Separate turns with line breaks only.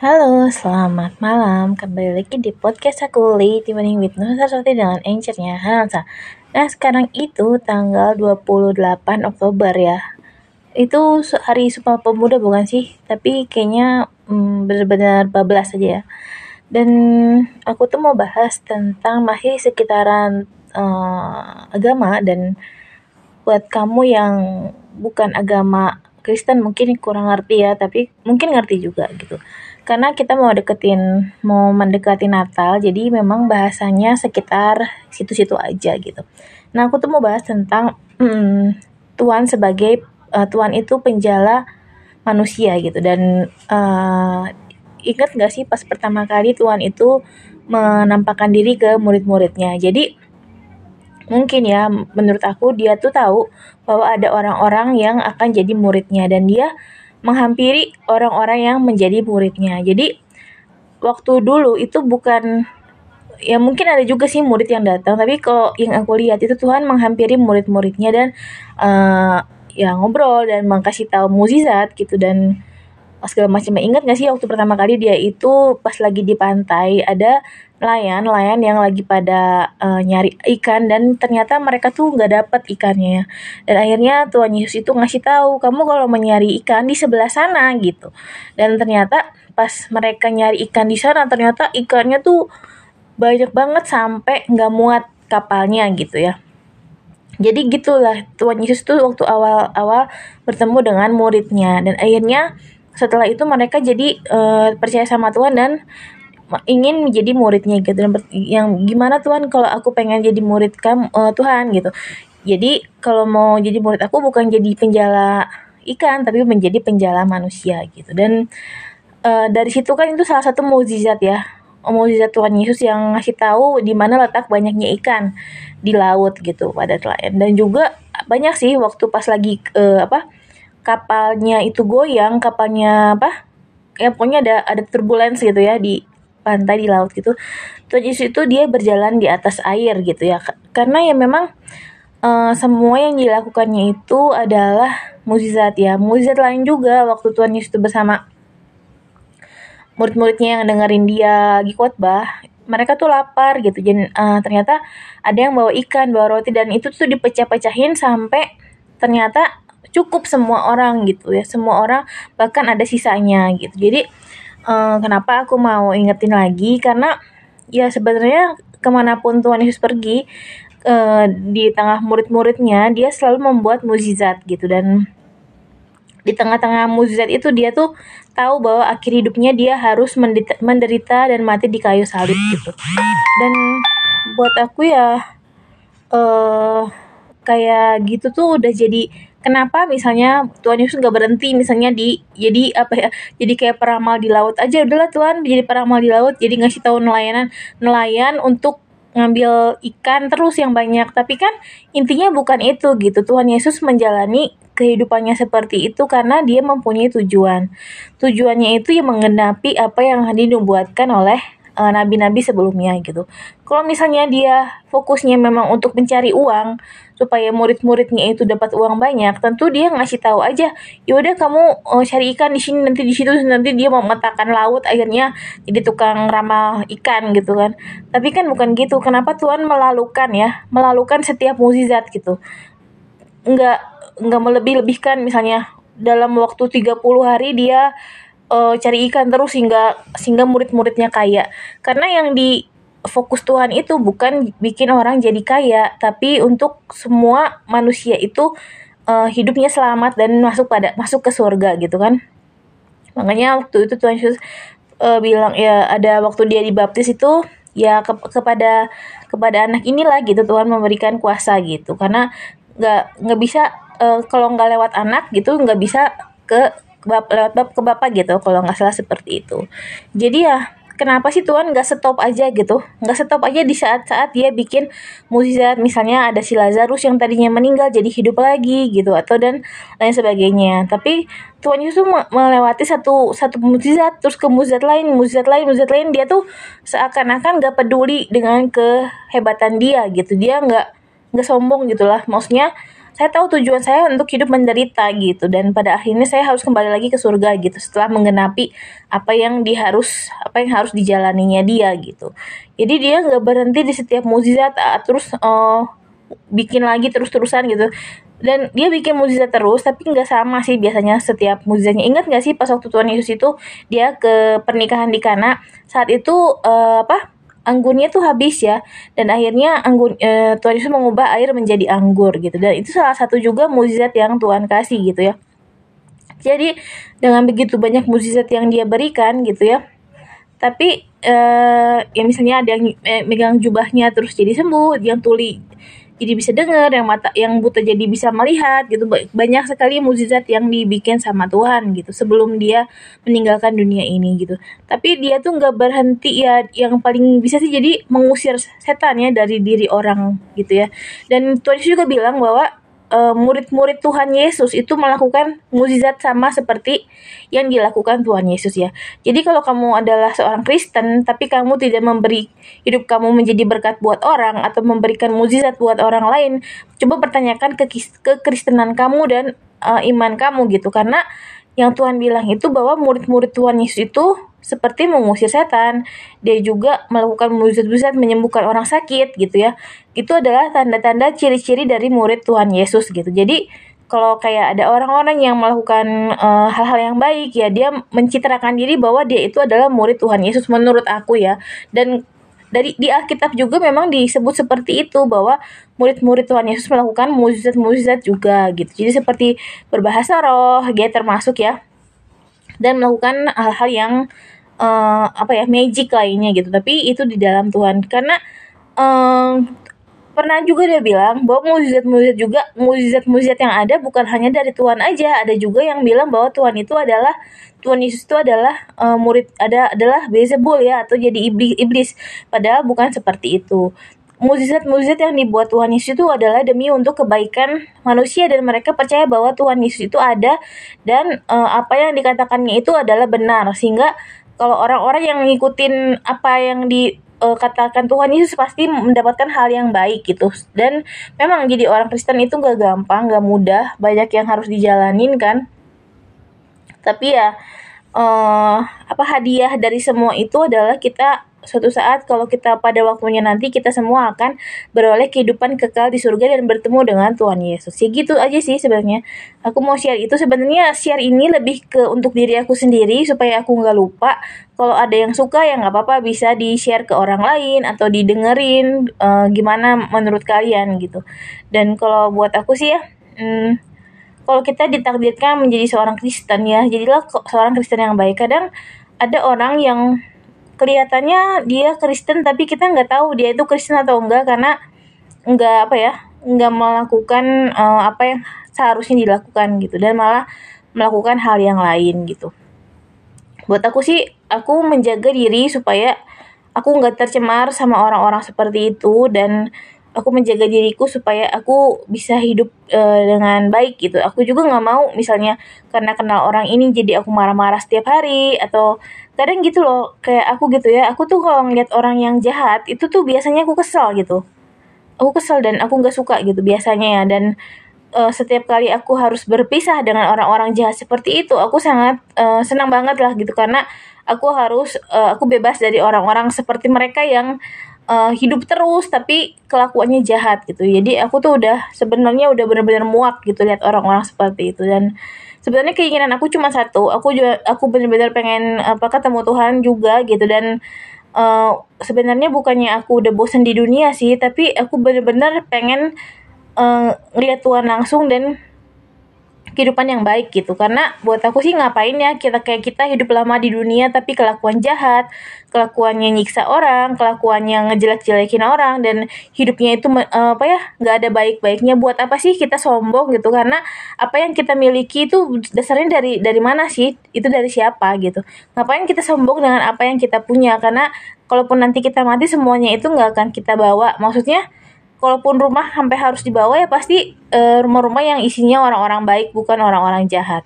Halo, selamat malam. Kembali lagi di podcast aku Late Evening with Nusa Saraswati dengan anchornya Hansa. Nah, sekarang itu tanggal 28 Oktober ya. Itu hari Sumpah Pemuda bukan sih? Tapi kayaknya hmm, benar-benar bablas aja ya. Dan aku tuh mau bahas tentang masih sekitaran uh, agama dan buat kamu yang bukan agama Kristen mungkin kurang ngerti ya, tapi mungkin ngerti juga gitu karena kita mau deketin mau mendekati Natal jadi memang bahasanya sekitar situ-situ aja gitu. Nah aku tuh mau bahas tentang hmm, Tuhan sebagai uh, Tuhan itu penjala manusia gitu. Dan uh, ingat gak sih pas pertama kali Tuhan itu menampakkan diri ke murid-muridnya? Jadi mungkin ya menurut aku dia tuh tahu bahwa ada orang-orang yang akan jadi muridnya. Dan dia menghampiri orang-orang yang menjadi muridnya. Jadi waktu dulu itu bukan ya mungkin ada juga sih murid yang datang tapi kalau yang aku lihat itu Tuhan menghampiri murid-muridnya dan uh, ya ngobrol dan mengkasih tahu mukjizat gitu dan segala macam. Ingat gak sih waktu pertama kali dia itu pas lagi di pantai ada nelayan nelayan yang lagi pada uh, nyari ikan dan ternyata mereka tuh nggak dapet ikannya dan akhirnya Tuhan Yesus itu ngasih tahu kamu kalau mencari ikan di sebelah sana gitu. Dan ternyata pas mereka nyari ikan di sana ternyata ikannya tuh banyak banget sampai nggak muat kapalnya gitu ya. Jadi gitulah Tuhan Yesus tuh waktu awal-awal bertemu dengan muridnya. Dan akhirnya setelah itu mereka jadi uh, percaya sama Tuhan dan ingin menjadi muridnya gitu. Dan yang gimana Tuhan kalau aku pengen jadi murid kamu uh, Tuhan gitu. Jadi kalau mau jadi murid aku bukan jadi penjala ikan tapi menjadi penjala manusia gitu. Dan uh, dari situ kan itu salah satu mukjizat ya. Mukjizat Tuhan Yesus yang ngasih tahu di mana letak banyaknya ikan di laut gitu pada nelayan dan juga banyak sih waktu pas lagi uh, apa kapalnya itu goyang kapalnya apa? Ya pokoknya ada ada turbulence gitu ya di pantai di laut gitu. Terus itu dia berjalan di atas air gitu ya. Karena ya memang uh, semua yang dilakukannya itu adalah mukjizat ya. Mukjizat lain juga waktu Tuhan Yesus bersama murid-muridnya yang dengerin dia lagi khotbah mereka tuh lapar gitu. Jadi uh, ternyata ada yang bawa ikan bawa roti dan itu tuh dipecah-pecahin sampai ternyata cukup semua orang gitu ya. Semua orang bahkan ada sisanya gitu. Jadi uh, kenapa aku mau ingetin lagi? Karena ya sebenarnya ke mana pun Tuhan Yesus pergi uh, di tengah murid-muridnya dia selalu membuat mukjizat gitu. Dan di tengah-tengah mukjizat itu dia tuh tahu bahwa akhir hidupnya dia harus menderita, menderita dan mati di kayu salib gitu. Dan buat aku ya uh, kayak gitu tuh udah jadi kenapa misalnya Tuhan Yesus nggak berhenti misalnya di jadi apa ya jadi kayak peramal di laut aja udahlah Tuhan jadi peramal di laut jadi ngasih tahu nelayanan nelayan untuk ngambil ikan terus yang banyak. Tapi kan intinya bukan itu gitu Tuhan Yesus menjalani kehidupannya seperti itu karena dia mempunyai tujuan. Tujuannya itu yang menggenapi apa yang dinubuatkan oleh uh, nabi-nabi sebelumnya gitu. Kalau misalnya dia fokusnya memang untuk mencari uang supaya murid-muridnya itu dapat uang banyak, tentu dia ngasih tahu aja, yaudah kamu uh, cari ikan di sini nanti di situ nanti dia mau memetakan laut akhirnya jadi tukang ramal ikan gitu kan. Tapi kan bukan gitu. Kenapa Tuhan melalukan ya? Melalukan setiap mukjizat gitu. Enggak enggak melebih-lebihkan misalnya dalam waktu 30 hari dia uh, cari ikan terus sehingga sehingga murid-muridnya kaya. Karena yang di fokus Tuhan itu bukan bikin orang jadi kaya, tapi untuk semua manusia itu uh, hidupnya selamat dan masuk pada masuk ke surga gitu kan. Makanya waktu itu Tuhan Yesus uh, bilang ya ada waktu dia dibaptis itu ya ke kepada kepada anak inilah gitu Tuhan memberikan kuasa gitu karena nggak nggak bisa uh, kalau nggak lewat anak gitu nggak bisa ke lewat bab ke bapak gitu kalau nggak salah seperti itu. Jadi ya kenapa sih Tuhan nggak stop aja gitu? Nggak stop aja di saat-saat dia bikin mukjizat misalnya ada si Lazarus yang tadinya meninggal jadi hidup lagi gitu atau dan lain sebagainya. Tapi Tuhan Yesus melewati satu satu mukjizat terus ke mukjizat lain mukjizat lain mukjizat lain dia tuh seakan-akan nggak peduli dengan kehebatan dia gitu. Dia nggak nggak sombong gitulah. Maksudnya saya tahu tujuan saya untuk hidup menderita gitu. Dan pada akhirnya saya harus kembali lagi ke surga gitu setelah menggenapi apa yang diharus apa yang harus dijalaninya dia gitu. Jadi dia nggak berhenti di setiap mukjizat uh, terus uh, bikin lagi terus-terusan gitu. Dan dia bikin mukjizat terus tapi nggak sama sih biasanya setiap mukjizatnya ingat nggak sih pas waktu Tuhan Yesus itu dia ke pernikahan di Kana saat itu uh, apa anggurnya tuh habis ya. Dan akhirnya anggur e, Tuhan Yesus mengubah air menjadi anggur gitu. Dan itu salah satu juga mukjizat yang Tuhan kasih gitu ya. Jadi dengan begitu banyak mukjizat yang dia berikan gitu ya. Tapi e, ya misalnya ada yang e, megang jubahnya terus jadi sembuh yang tuli jadi bisa dengar, yang mata yang buta jadi bisa melihat gitu. Banyak sekali mukjizat yang dibikin sama Tuhan gitu sebelum dia meninggalkan dunia ini gitu. Tapi dia tuh nggak berhenti ya yang paling bisa sih jadi mengusir setan ya dari diri orang gitu ya. Dan Tuhan juga bilang bahwa uh, murid-murid Tuhan Yesus itu melakukan mukjizat sama seperti yang dilakukan Tuhan Yesus ya. Jadi kalau kamu adalah seorang Kristen tapi kamu tidak memberi hidup kamu menjadi berkat buat orang atau memberikan mukjizat buat orang lain, coba pertanyakan ke kekristenan kamu dan uh, iman kamu gitu karena yang Tuhan bilang itu bahwa murid-murid Tuhan Yesus itu seperti mengusir setan. Dia juga melakukan mujizat-mujizat menyembuhkan orang sakit gitu ya. Itu adalah tanda-tanda ciri-ciri dari murid Tuhan Yesus gitu. Jadi kalau kayak ada orang-orang yang melakukan eh, hal-hal uh, yang baik ya dia mencitrakan diri bahwa dia itu adalah murid Tuhan Yesus menurut aku ya. Dan dari di Alkitab juga memang disebut seperti itu bahwa murid-murid Tuhan Yesus melakukan mujizat-mujizat juga gitu. Jadi seperti berbahasa roh, dia termasuk ya. Dan melakukan hal-hal yang uh, apa ya magic lainnya gitu. Tapi itu di dalam Tuhan. Karena um, pernah juga dia bilang bahwa mujizat-mujizat juga mujizat-mujizat yang ada bukan hanya dari Tuhan aja, ada juga yang bilang bahwa Tuhan itu adalah Tuhan Yesus itu adalah uh, murid ada adalah Beelzebul ya atau jadi iblis iblis. Padahal bukan seperti itu mukjizat-mukjizat yang dibuat Tuhan Yesus itu adalah demi untuk kebaikan manusia dan mereka percaya bahwa Tuhan Yesus itu ada dan uh, apa yang dikatakannya itu adalah benar. Sehingga kalau orang-orang yang ngikutin apa yang dikatakan uh, Tuhan Yesus pasti mendapatkan hal yang baik gitu. Dan memang jadi orang Kristen itu gak gampang gak mudah banyak yang harus dijalanin kan. Tapi ya uh, apa hadiah dari semua itu adalah kita suatu saat kalau kita pada waktunya nanti kita semua akan beroleh kehidupan kekal di surga dan bertemu dengan Tuhan Yesus. Ya gitu aja sih sebenarnya. Aku mau share itu sebenarnya share ini lebih ke untuk diri aku sendiri supaya aku nggak lupa. Kalau ada yang suka ya nggak apa-apa bisa di share ke orang lain atau didengerin uh, gimana menurut kalian gitu. Dan kalau buat aku sih ya. Hmm, kalau kita ditakdirkan menjadi seorang Kristen ya jadilah seorang Kristen yang baik kadang ada orang yang kelihatannya dia Kristen tapi kita nggak tahu dia itu Kristen atau enggak karena nggak apa ya nggak melakukan uh, apa yang seharusnya dilakukan gitu dan malah melakukan hal yang lain gitu. Buat aku sih aku menjaga diri supaya aku nggak tercemar sama orang-orang seperti itu dan aku menjaga diriku supaya aku bisa hidup uh, dengan baik gitu. Aku juga nggak mau misalnya karena kenal orang ini jadi aku marah-marah setiap hari atau kadang gitu loh kayak aku gitu ya. Aku tuh kalau ngeliat orang yang jahat itu tuh biasanya aku kesel gitu. Aku kesel dan aku nggak suka gitu biasanya ya dan uh, setiap kali aku harus berpisah dengan orang-orang jahat seperti itu, aku sangat uh, senang banget lah gitu karena aku harus uh, aku bebas dari orang-orang seperti mereka yang uh, hidup terus tapi kelakuannya jahat gitu. Jadi aku tuh udah sebenarnya udah benar-benar muak gitu lihat orang-orang seperti itu. Dan sebenarnya keinginan aku cuma satu. Aku juga aku benar-benar pengen apa ketemu Tuhan juga gitu. Dan uh, sebenarnya bukannya aku udah bosan di dunia sih tapi aku benar-benar pengen uh, ngeliat Tuhan langsung dan kehidupan yang baik gitu. Karena buat aku sih ngapain ya kita kayak kita hidup lama di dunia tapi kelakuan jahat kelakuannya nyiksa orang kelakuannya ngejelek-jelekin orang dan hidupnya itu uh, apa ya nggak ada baik-baiknya. Buat apa sih kita sombong gitu? Karena apa yang kita miliki itu dasarnya dari dari mana sih? Itu dari siapa gitu? Ngapain kita sombong dengan apa yang kita punya? Karena kalaupun nanti kita mati semuanya itu nggak akan kita bawa. Maksudnya kalaupun rumah sampai harus dibawa ya pasti rumah rumah-rumah yang isinya orang-orang baik bukan orang-orang jahat